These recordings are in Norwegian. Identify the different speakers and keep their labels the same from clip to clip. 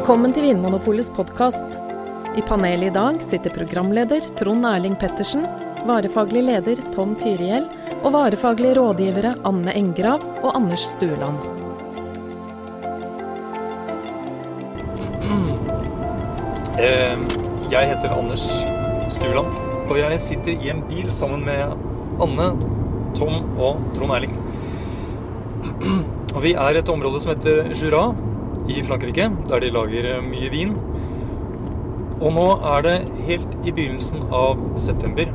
Speaker 1: Velkommen til Vinmonopolets podkast. I panelet i dag sitter programleder Trond Erling Pettersen, varefaglig leder Tom Tyriell og varefaglige rådgivere Anne Engrav og Anders Stueland.
Speaker 2: Eh, Jeg heter Anders Stueland, og jeg sitter i en bil sammen med Anne, Tom og Trond Erling. Og vi er et område som heter Jura i Frankrike, der de lager mye vin. Og nå er det helt i begynnelsen av september,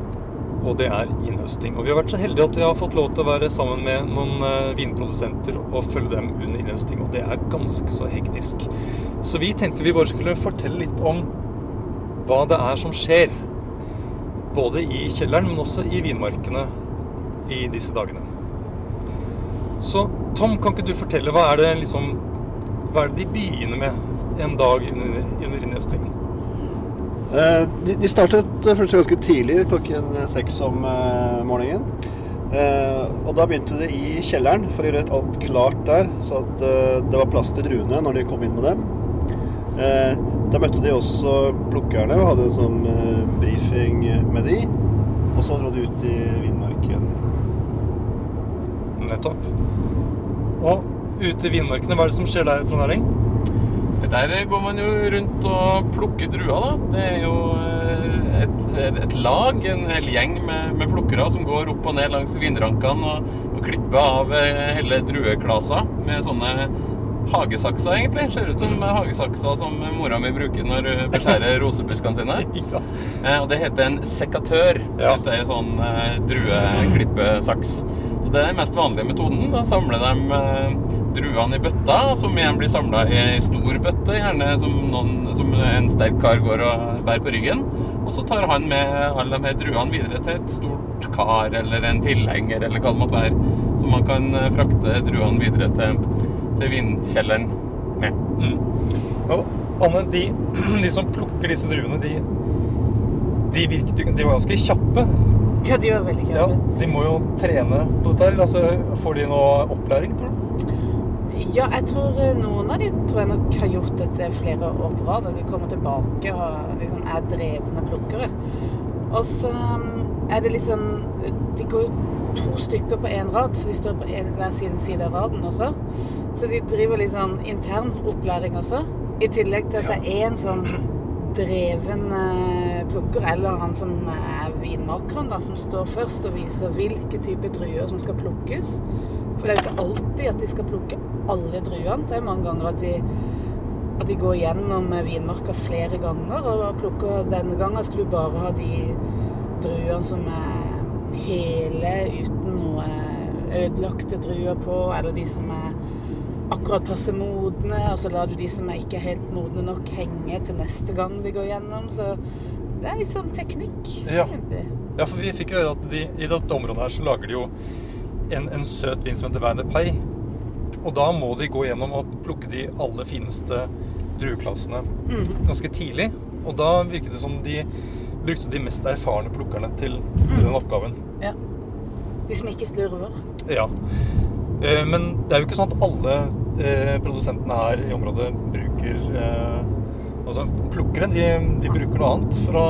Speaker 2: og det er innhøsting. Og vi har vært så heldige at vi har fått lov til å være sammen med noen eh, vinprodusenter og følge dem under innhøsting, og det er ganske så hektisk. Så vi tenkte vi bare skulle fortelle litt om hva det er som skjer. Både i kjelleren, men også i vinmarkene i disse dagene. Så Tom, kan ikke du fortelle, hva er det liksom Hva er det de begynner med en dag under, under innhøsting?
Speaker 3: Eh, De, de startet eh, først ganske tidlig, klokken seks om eh, morgenen. Eh, og da begynte de i kjelleren for å gjøre alt klart der, så at eh, det var plass til druene når de kom inn med dem. Eh, da møtte de også plukkerne og hadde en sånn eh, brifing med de. Og så dro de ut i vinmarken.
Speaker 2: Nettopp. Og ute i vinmarkene, hva er det som skjer der, Trond Erling?
Speaker 4: Der går man jo rundt og plukker druer, da. Det er jo eh, et, et lag, en hel gjeng med, med plukkere som går opp og ned langs vinrankene og, og klipper av eh, hele drueklaser med sånne hagesakser, egentlig. Ser ut som hagesakser som mora mi bruker når hun beskjærer rosebuskene sine.
Speaker 2: Ja.
Speaker 4: Eh, Og det heter en sekatør. Det
Speaker 2: Ja.
Speaker 4: heter en sånn eh, drueklippesaks. Så det er den mest vanlige metoden. Da samler de eh, druene i bøtta, som igjen blir samla i ei stor bøtte, gjerne som, noen, som en sterk kar går og bærer på ryggen. Og så tar han med alle de her druene videre til et stort kar eller en tilhenger eller hva det måtte være, så man kan eh, frakte druene videre til, til vinkjelleren med.
Speaker 2: Mm. Og Anne, de, de som plukker disse druene, de, de virket jo De var ganske kjappe.
Speaker 5: Ja, de var veldig
Speaker 2: Ja, de må jo trene på dette her. Altså, får de noe opplæring, tror du?
Speaker 5: Ja, jeg tror eh, noen av de tror jeg nok har gjort dette flere år på rad. De kommer tilbake og liksom er drevne plukkere. Og så mm, er det litt sånn De går jo to stykker på én rad, så de står på en, hver sin side av raden også. Så de driver litt sånn intern opplæring også. I tillegg til at det er en sånn dreven plukker, eller han som er vinmakeren, da, som står først og viser hvilke typer druer som skal plukkes. For det er jo ikke alltid at de skal plukke alle druene. Det er mange ganger at de, at de går gjennom vinmarka flere ganger og plukker Denne gangen skulle du bare ha de druene som er hele uten noe ødelagte druer på, eller de som er akkurat passe modne, og så lar du de som er ikke helt modne nok, henge til neste gang de går gjennom. Så det er litt sånn teknikk.
Speaker 2: Ja. Ja, for vi fikk jo høre at de, i dette området her så lager de jo en, en søt vin som heter de Og da må de gå gjennom og plukke de aller fineste drueklassene
Speaker 5: mm.
Speaker 2: ganske tidlig. Og da virket det som de brukte de mest erfarne plukkerne til, til den oppgaven.
Speaker 5: Ja. De som ikke slurver.
Speaker 2: Ja. Eh, Men det er jo ikke sånn at alle eh, produsentene her i området bruker eh, Altså, plukkere de, de bruker noe annet for å,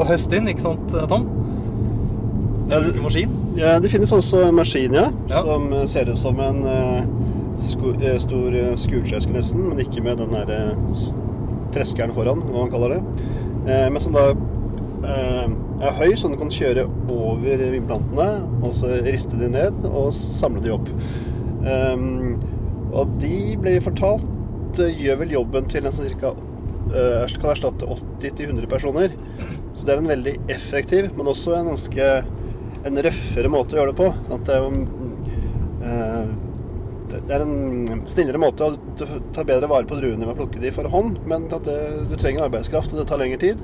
Speaker 2: å høste inn, ikke sant, Tom? De
Speaker 3: Ja,
Speaker 2: bruker maskin.
Speaker 3: Ja, det finnes også maskin, ja,
Speaker 2: Ja.
Speaker 3: som ser ut som en sko, stor skurtreske nesten, men ikke med den der treskeren foran, hva man kaller det. Men som da er høy, så den kan kjøre over vindplantene, og så riste de ned og samle de opp. Um, og de ble fortalt eh, gjør vel jobben til en som cirka uh, kan erstatte 80-100 personer. Så det er en veldig effektiv, men også en ganske en røffere måte å gjøre det på. At det, er eh, det er en snillere måte å ta bedre vare på druene ved å plukke de for hånd, men at det, du trenger arbeidskraft, og det tar lengre tid.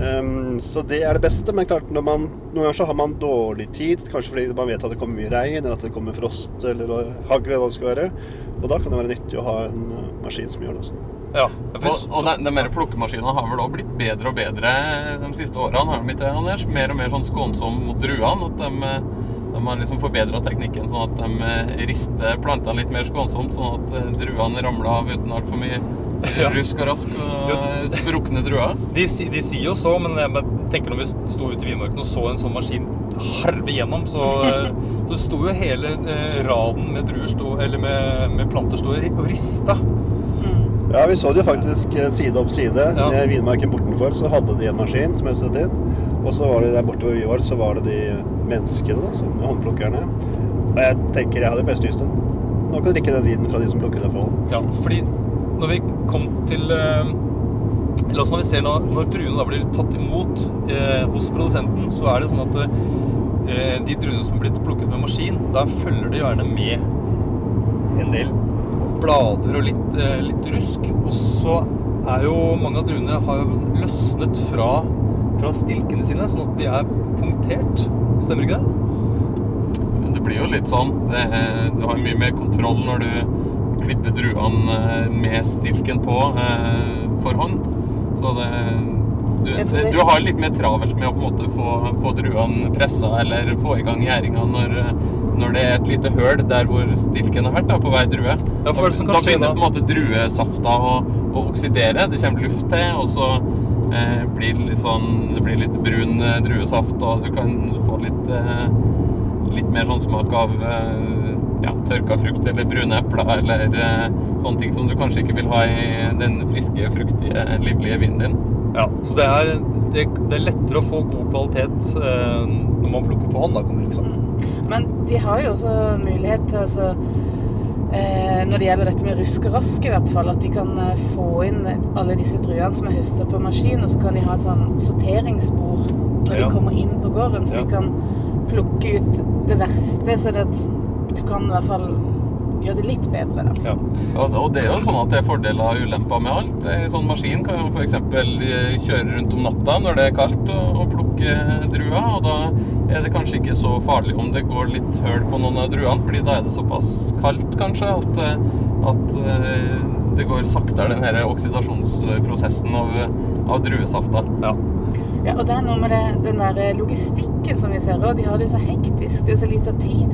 Speaker 3: Um, så det er det beste, men klart når man, noen ganger så har man dårlig tid, kanskje fordi man vet at det kommer mye regn, eller at det kommer frost eller hagl, eller hva det skal være. Og da kan det være nyttig å ha en eh, maskin som gjør det også.
Speaker 2: Ja.
Speaker 4: Og, og de, de plukkemaskinene har vel òg blitt bedre og bedre de siste årene, har de ikke Anders? Mer og mer sånn skånsom mot druene. At de, de har liksom forbedra teknikken sånn at de rister plantene litt mer skånsomt, sånn at druene ramler av uten altfor mye. Rusk og rask og sprukne druer.
Speaker 2: De, de sier jo så, men jeg tenker når vi sto ute i Vinmarken og så en sånn maskin harve gjennom, så, eh, så sto jo hele eh, raden med druer sto, eller med, med planter sto og rista.
Speaker 3: Ja, vi så det jo faktisk eh, side opp side.
Speaker 2: Ja.
Speaker 3: I Vinmarken bortenfor så hadde de en maskin som høstet inn. Og så var det der borte hvor vi var, så var det de menneskene, da, som håndplukkerne. Og jeg tenker jeg hadde best lyst til Nå kan du drikke den vinen fra de som plukket det for hånd.
Speaker 2: Ja, fordi når vi kom til eh, Eller også når vi ser når, når druene da blir tatt imot eh, hos produsenten, så er det sånn at eh, de druene som er blitt plukket med maskin, da følger det gjerne med en del blader og litt, eh, litt rusk. Og så er jo mange av druene har jo løsnet fra, fra stilkene sine, sånn at de er punktert. Stemmer ikke det?
Speaker 4: Det blir jo litt sånn. Det, er- du har mye mer kontroll når du klipper druene eh, med stilken på eh, for hånd. Så det du,
Speaker 5: det-
Speaker 4: du har litt mer travelt med å på en måte få, få druene pressa eller få i gang gjæringa når, når det er et lite høl der hvor stilken har vært da, på hver drue.
Speaker 2: Ja, for det
Speaker 4: da begynner
Speaker 2: da-
Speaker 4: på en måte druesafta å, å oksidere. Det kommer luft til, og så eh, blir det litt sånn, det blir litt brun eh, druesaft, og du kan få litt eh, litt mer sånn smak av eh, ja, tørka frukt eller brune epler eller eh, sånne ting som du kanskje ikke vil ha i den friske, fruktige, livlige vinen din.
Speaker 2: Ja, så det er, det, det er lettere å få god kvalitet eh, når man plukker på hånd, da, kan du liksom.
Speaker 5: Men de har jo også mulighet til altså, eh, Når det gjelder dette med rusk og rask, i hvert fall, at de kan eh, få inn alle disse druene som er høsta på maskin, og så kan de ha et sånn sorteringsbord når
Speaker 2: Ja.
Speaker 5: de kommer inn på gården, så
Speaker 2: Ja.
Speaker 5: de kan plukke ut det verste, så det at du kan i hvert fall gjøre det litt bedre. Da.
Speaker 2: Ja.
Speaker 4: Og, og det er jo sånn at det er fordeler og ulemper med alt. En sånn maskin kan jo f.eks. kjøre rundt om natta når det er kaldt og, og plukke druer, og da er det kanskje ikke så farlig om det går litt høl på noen av druene, fordi da er det såpass kaldt kanskje at, eh, at eh, det går saktere den her oksidasjonsprosessen av, av druesafta.
Speaker 2: ja.
Speaker 5: Ja, og det er noe med det, den der logistikken som vi ser, òg. de har det jo så hektisk, det er så lite tid.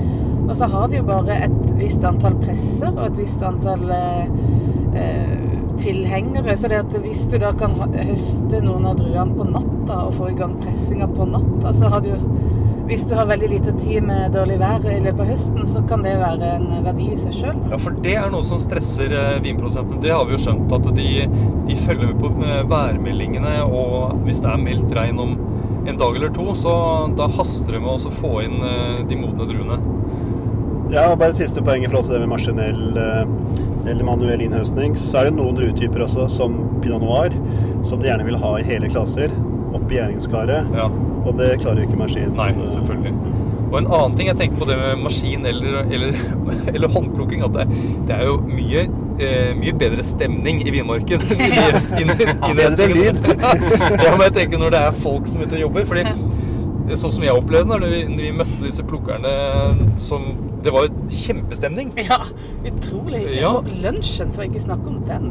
Speaker 5: Og så har de jo bare et visst antall presser og et visst antall eh, eh, tilhengere. Så det at hvis du da kan høste noen av druene på natta og få i gang pressinga på natta, så har du Hvis du har veldig lite tid med dårlig vær i løpet av høsten, så kan det være en verdi i seg sjøl.
Speaker 2: Ja, for det er noe som stresser eh, vinprodusentene. Det har vi jo skjønt, at de, de følger med på eh, værmeldingene, og hvis det er meldt regn om en dag eller to, så da haster det med å få inn de modne druene.
Speaker 3: Ja, bare siste poeng i forhold til det med maskinell eh, eller manuell innhøstning. Så er det noen druetyper også, som pinot noir, som de gjerne vil ha i hele klasser, opp i gjæringskaret.
Speaker 2: Ja.
Speaker 3: Og det klarer jo ikke maskin.
Speaker 2: Nei,
Speaker 3: så-
Speaker 2: selvfølgelig. Og en annen ting jeg tenker på det med maskin eller, eller, eller håndplukking, at det, det er jo mye, eh, mye bedre stemning i vinmarken. innhøstningen.
Speaker 3: lyd.
Speaker 2: ja, men jeg tenker når det er folk som er ute og jobber. fordi Sånn som jeg opplevde når vi, når vi møtte disse plukkerne som Det var jo kjempestemning.
Speaker 5: Ja, utrolig.
Speaker 2: Ja.
Speaker 5: Og lunsjen, så ikke snakk om den.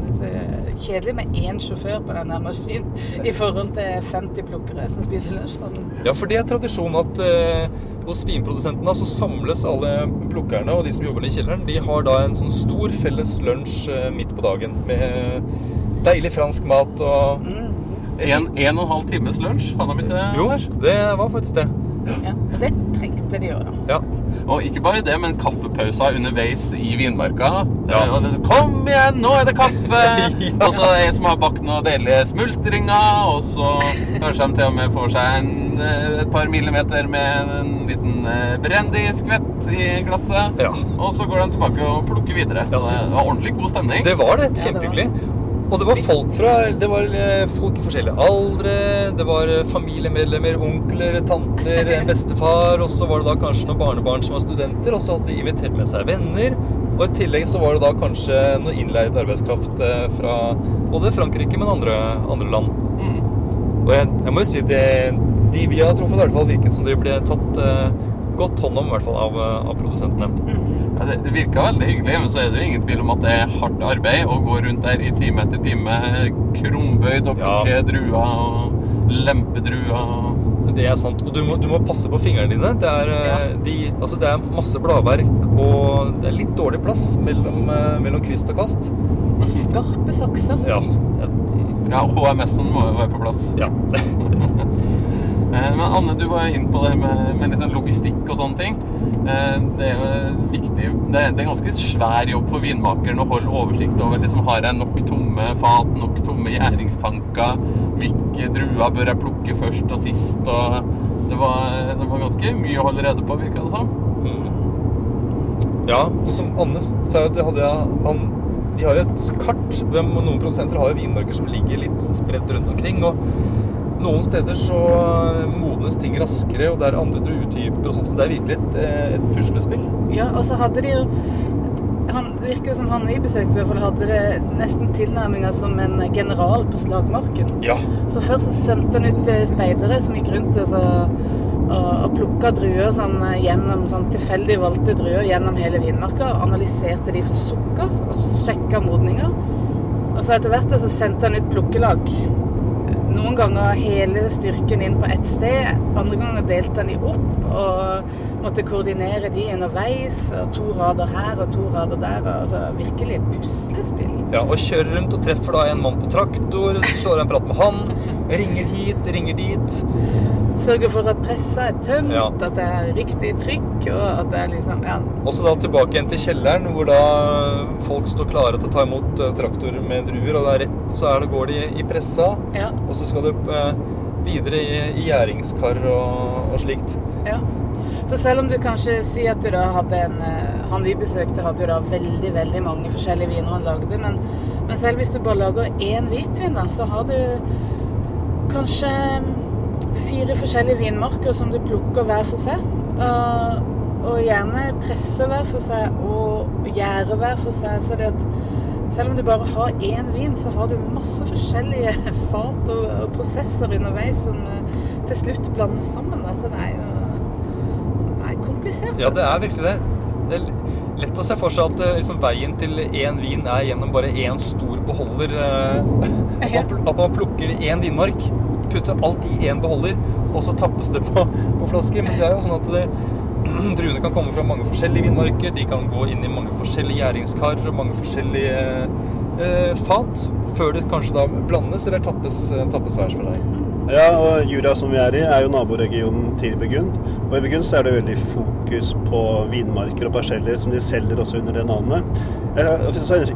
Speaker 5: Kjedelig med én sjåfør på denne maskinen i forhold til 50 plukkere som spiser lunsj.
Speaker 2: Ja, for det er tradisjon at eh, hos vinprodusentene så samles alle plukkerne og de som jobber i kjelleren. De har da en sånn stor felles lunsj eh, midt på dagen med deilig fransk mat og
Speaker 5: Mm.
Speaker 4: En, en og en halv times lunsj, hadde har mitt, det?
Speaker 2: Jo, det var faktisk det.
Speaker 5: Ja, og det trengte de jo, da.
Speaker 2: Ja.
Speaker 4: Og ikke bare det, men kaffepausa underveis i vinmarka.
Speaker 2: Ja.
Speaker 4: Det, Kom igjen, nå er det kaffe!
Speaker 2: Ja.
Speaker 4: Og så er det en som har bakt noen deilige smultringer, og så kanskje de til og med får seg en, eh, et par millimeter med en liten eh, brandy-skvett i glasset.
Speaker 2: Ja.
Speaker 4: Og så går de tilbake og plukker videre. Så
Speaker 2: Ja.
Speaker 4: det var ordentlig god stemning.
Speaker 2: Det var det. Kjempehyggelig. Og det var folk fra Det var eh, folk i forskjellige aldre. Det var eh, familiemedlemmer, onkler, tanter, bestefar. Og så var det da kanskje noen barnebarn som var studenter, og så hadde de invitert med seg venner. Og i tillegg så var det da kanskje noe innleid arbeidskraft eh, fra både Frankrike, men andre, andre land.
Speaker 4: Mm.
Speaker 2: Og jeg, jeg må jo si det De vi har truffet, i hvert fall virket som de ble tatt godt hånd om, i hvert fall av, eh, av produsentene.
Speaker 4: Ja, det, det virka veldig hyggelig, men så er det jo ingen tvil om at det er hardt arbeid å gå rundt der i time etter time krumbøyd og plukke
Speaker 2: Ja.
Speaker 4: druer og lempe druer. og-
Speaker 2: Det er sant. Og du må, du må passe på fingrene dine. Det er, eh,
Speaker 5: Ja.
Speaker 2: de, altså det er masse bladverk, og det er litt dårlig plass mellom, eh, mellom kvist og kast.
Speaker 5: Og skarpe sakser.
Speaker 2: Ja. ja.
Speaker 4: Ja, HMS-en må jo være på plass.
Speaker 2: ja.
Speaker 4: Eh, Men Anne, du var inne på det med, med sånn logistikk og sånne ting. Eh, Det er jo viktig. Det er, en ganske svær jobb for vinmakeren å holde oversikt over liksom, har jeg nok tomme fat, nok tomme gjæringstanker, hvilke druer bør jeg plukke først og sist. og det var, det var ganske mye å holde rede på, virka det som.
Speaker 2: Ja, og som Anne sa det hadde han De har et kart. Hvem- Noen produsenter har jo vinmarker som ligger litt spredt rundt omkring. og noen steder så modnes ting raskere, og det er andre druetyper og sånt. Så det er virkelig et, eh, et puslespill.
Speaker 5: Ja, og så hadde de jo han, virker som han vi besøkte, i hvert fall hadde det nesten tilnærminga som en general på slagmarken.
Speaker 2: Ja.
Speaker 5: Så først så sendte han ut eh, speidere som gikk rundt og, så, og, og plukka druer sånn, eh, gjennom sånn tilfeldig valgte druer gjennom hele vinmarka. Analyserte de for sukker og sjekka modninger. Og så etter hvert så sendte han ut plukkelag. Noen ganger hele styrken inn på ett sted. Andre ganger delte han de opp og måtte koordinere de underveis. Og to rader her og to rader der. Altså virkelig et puslespill.
Speaker 2: ja. Og kjører rundt og treffer da en mann på traktor, slår en prat med han, ringer hit, ringer dit.
Speaker 5: Sørger for at pressa er tømt,
Speaker 2: Ja.
Speaker 5: at det er riktig trykk, og at det er liksom Ja.
Speaker 2: Også da tilbake igjen til kjelleren, hvor da folk står klare til å ta imot traktor traktorer med druer, og er rett, så det, går de i pressa,
Speaker 5: Ja.
Speaker 2: og så skal du opp videre i, i gjæringskar og, og slikt.
Speaker 5: ja. For selv om du kanskje sier at du da hadde en eh, Han vi besøkte, hadde jo da veldig, veldig mange forskjellige viner han lagde, men, men selv hvis du bare lager én hvitvin, da, så har du kanskje fire forskjellige vinmarker som du plukker hver for seg. Og, og gjerne presser hver for seg og gjærer hver for seg. Så det at selv om du bare har én vin, så har du masse forskjellige fat og, og prosesser underveis som eh, til slutt blander sammen. Da. Så det er jo det er komplisert.
Speaker 2: Ja, det er virkelig det. Det er lett å se for seg at eh, liksom, veien til én vin er gjennom bare én stor beholder. eh, at man plukker én vinmark, putter alt i én beholder, og så tappes det på, på flasker. Men det er jo sånn at det, druene kan komme fra mange forskjellige vinmarker. De kan gå inn i mange forskjellige gjæringskar og mange forskjellige eh, fat. Før det kanskje da blandes eller tappes, eh, tappes hver for deg.
Speaker 3: Ja, og Jura som vi er i, er jo naboregionen til Burgund. Og i Burgund er det veldig fokus på vinmarker og parseller som de selger også under det navnet. Jeg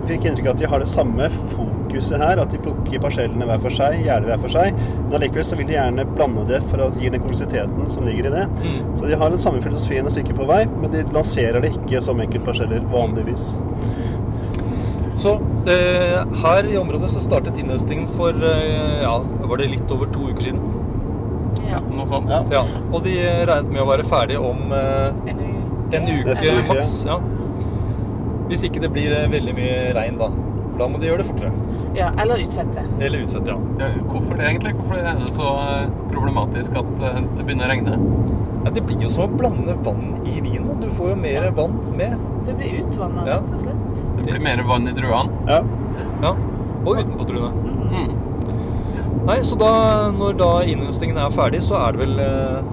Speaker 3: fikk inntrykk av at de har det samme fokuset her, at de plukker parsellene hver for seg, gjerdet hver for seg. Men allikevel så vil de gjerne blande det for å gi den kompleksiteten som ligger i det.
Speaker 2: Mm.
Speaker 3: Så de har den samme filosofien et stykke på vei, men de lanserer det ikke som enkeltparseller vanligvis.
Speaker 2: Så eh, her i området så startet innhøstingen for eh, ja, var det litt over to uker siden.
Speaker 5: Ja.
Speaker 4: Noe sånt.
Speaker 3: Ja.
Speaker 2: Ja, og de regnet med å være ferdig om eh,
Speaker 5: En uke.
Speaker 2: en uke maks. Ja. Hvis ikke det blir eh, veldig mye regn, da. For da må de gjøre det fortere.
Speaker 5: Ja, eller utsette.
Speaker 2: Eller utsette, ja.
Speaker 4: Ja, hvorfor det egentlig? Hvorfor er det så eh, problematisk at eh, det begynner å regne?
Speaker 2: ja. Det blir jo som å blande vann i vinen. Du får jo mer vann med.
Speaker 5: Det blir utvanna,
Speaker 2: Ja.
Speaker 5: rett og slett.
Speaker 4: Det blir mer vann i druene.
Speaker 3: Ja.
Speaker 2: Ja. Og utenpå druene. Nei, så da, når da innhøstingen er ferdig, så er det vel eh,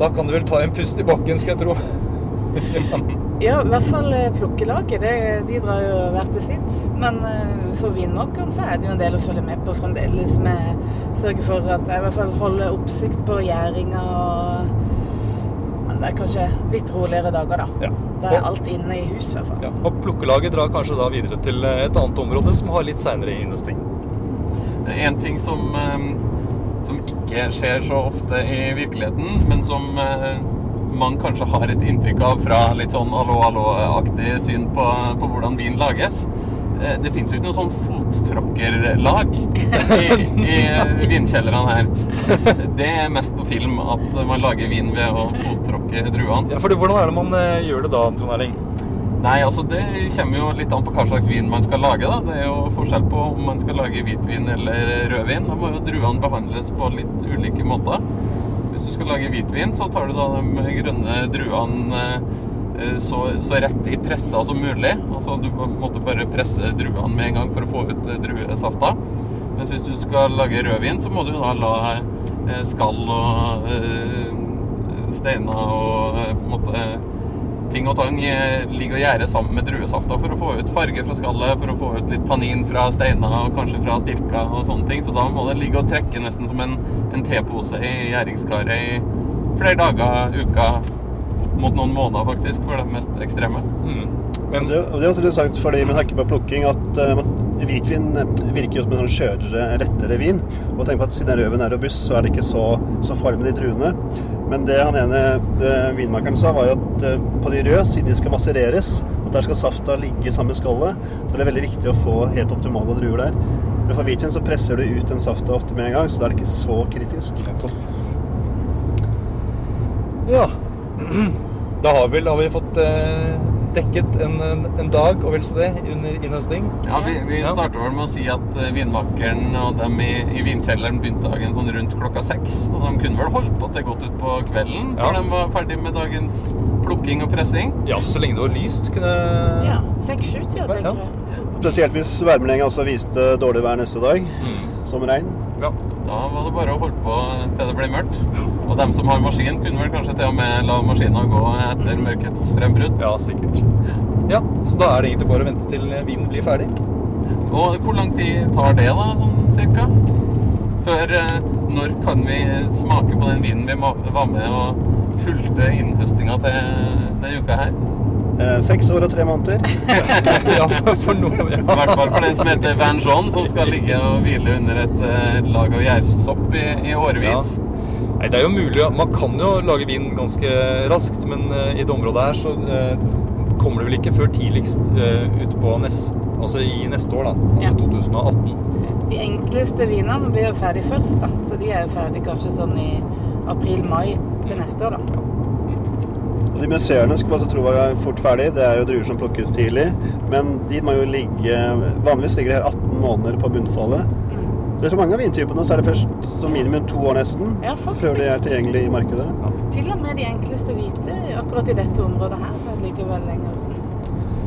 Speaker 2: Da kan du vel ta en pust i bakken, skal jeg tro.
Speaker 5: Ja, i hvert fall eh, plukkelaget. De drar jo hvert til sitt. Men eh, for vinmakeren så er det jo en del å følge med på fremdeles. Med sørge for at jeg i hvert fall holder oppsikt på gjæringa og Men det er kanskje litt roligere dager, da.
Speaker 2: Ja.
Speaker 5: Da er alt inne i hus, i hvert fall.
Speaker 2: Ja, og plukkelaget drar kanskje da videre til et annet område som har litt seinere innhøsting.
Speaker 4: En ting som, eh, som ikke skjer så ofte i virkeligheten, men som eh, man kanskje har et inntrykk av fra litt sånn allo-allo-aktig syn på, på hvordan vin lages. Eh, Det fins jo ikke noe sånn fottråkkerlag i, i vinkjellerne her. Det er mest på film at man lager vin ved å fottråkke druene.
Speaker 2: Ja, for Hvordan er det man gjør det da, Trond Erling?
Speaker 4: Nei, altså det kommer jo litt an på hva slags vin man skal lage. da. Det er jo forskjell på om man skal lage hvitvin eller rødvin. Da må jo druene behandles på litt ulike måter. Hvis du skal lage hvitvin, så tar du da de grønne druene eh, så, så rett i pressa som mulig. Altså Du måtte bare presse druene med en gang for å få ut eh, druesafta. Mens hvis du skal lage rødvin, så må du da la eh, skall og steiner og på en måte ting og tang ligger ligge og gjære sammen med druesafta for å få ut farge fra skallet, for å få ut litt tannin fra steiner og kanskje fra stilka og sånne ting. Så da må det ligge og trekke nesten som en, en tepose i gjæringskaret i flere dager, uker, opp mot noen måneder faktisk, for det mest ekstreme.
Speaker 2: Mm.
Speaker 3: Men
Speaker 2: Men
Speaker 3: det, og det er også interessant fordi med tanke på plukking at uh, hvitvin virker jo som en sånn skjørere, lettere vin. Og tenk på at siden røven er robust, så er det ikke så, så farlig med de druene. Men det han ene eh, vinmakeren sa, var jo at eh, på de røde, siden de skal massereres, at der skal safta ligge sammen med skallet, så er det veldig viktig å få helt optimale druer der. Men for hvitvin så presser du ut den safta ofte med en gang, så da er det ikke så kritisk.
Speaker 2: Ja. Da har, vel, har vi fått eh, dekket en, en, dag og vel så det under innhøsting.
Speaker 4: Ja, vi, vi
Speaker 2: Ja.
Speaker 4: starter vel med å si at eh, vinmakeren og dem i, i vinkjelleren begynte dagen sånn rundt klokka seks. Og de kunne vel holdt på til godt ut på kvelden før
Speaker 2: Ja.
Speaker 4: de var ferdig med dagens plukking og pressing.
Speaker 2: Ja, så lenge det var lyst, kunne
Speaker 5: Ja, Seks-sju-tida, tenker jeg.
Speaker 3: Spesielt hvis værmeldinga også viste dårlig vær neste dag,
Speaker 2: Mm.
Speaker 3: som regn.
Speaker 2: Ja.
Speaker 4: Da var det bare å holde på til det ble mørkt. Og dem som har maskin, kunne vel kanskje til og med la maskina gå etter mørkets frembrudd.
Speaker 2: ja, sikkert. Ja, så da er det egentlig bare å vente til vinen blir ferdig.
Speaker 4: Og hvor lang tid tar det, da, sånn cirka? Før eh, når kan vi smake på den vinen vi var med og fulgte innhøstinga til denne uka her?
Speaker 3: Eh, seks år og tre måneder.
Speaker 2: ja, for, for noe
Speaker 4: I hvert fall for den som heter Van John, som skal ligge og hvile under et, eh, et lag av gjærsopp i, i årevis.
Speaker 2: Nei, det er jo mulig. Man kan jo lage vin ganske raskt, men uh, i det området her så uh, kommer det vel ikke før tidligst uh, utpå nest, altså i neste år, da. Altså
Speaker 5: Ja.
Speaker 2: 2018.
Speaker 5: De enkleste vinene blir jo ferdig først, da. Så de er jo ferdig kanskje sånn i april-mai til neste år, da.
Speaker 3: Og de museene skulle man så tro var fort ferdig. Det er jo druer som plukkes tidlig. Men de må jo ligge Vanligvis ligger de her 18 måneder på bunnfallet. Så jeg tror mange av vintypene så er det først som minimum to år nesten
Speaker 5: Ja,
Speaker 3: før de er tilgjengelig i markedet.
Speaker 5: Til og med de enkleste hvite akkurat i dette området her ligger vel lenger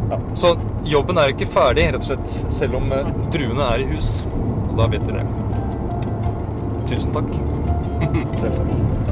Speaker 2: Ja. Så jobben er ikke ferdig, rett og slett, selv om eh, druene er i hus. Og da vet dere det. Tusen takk.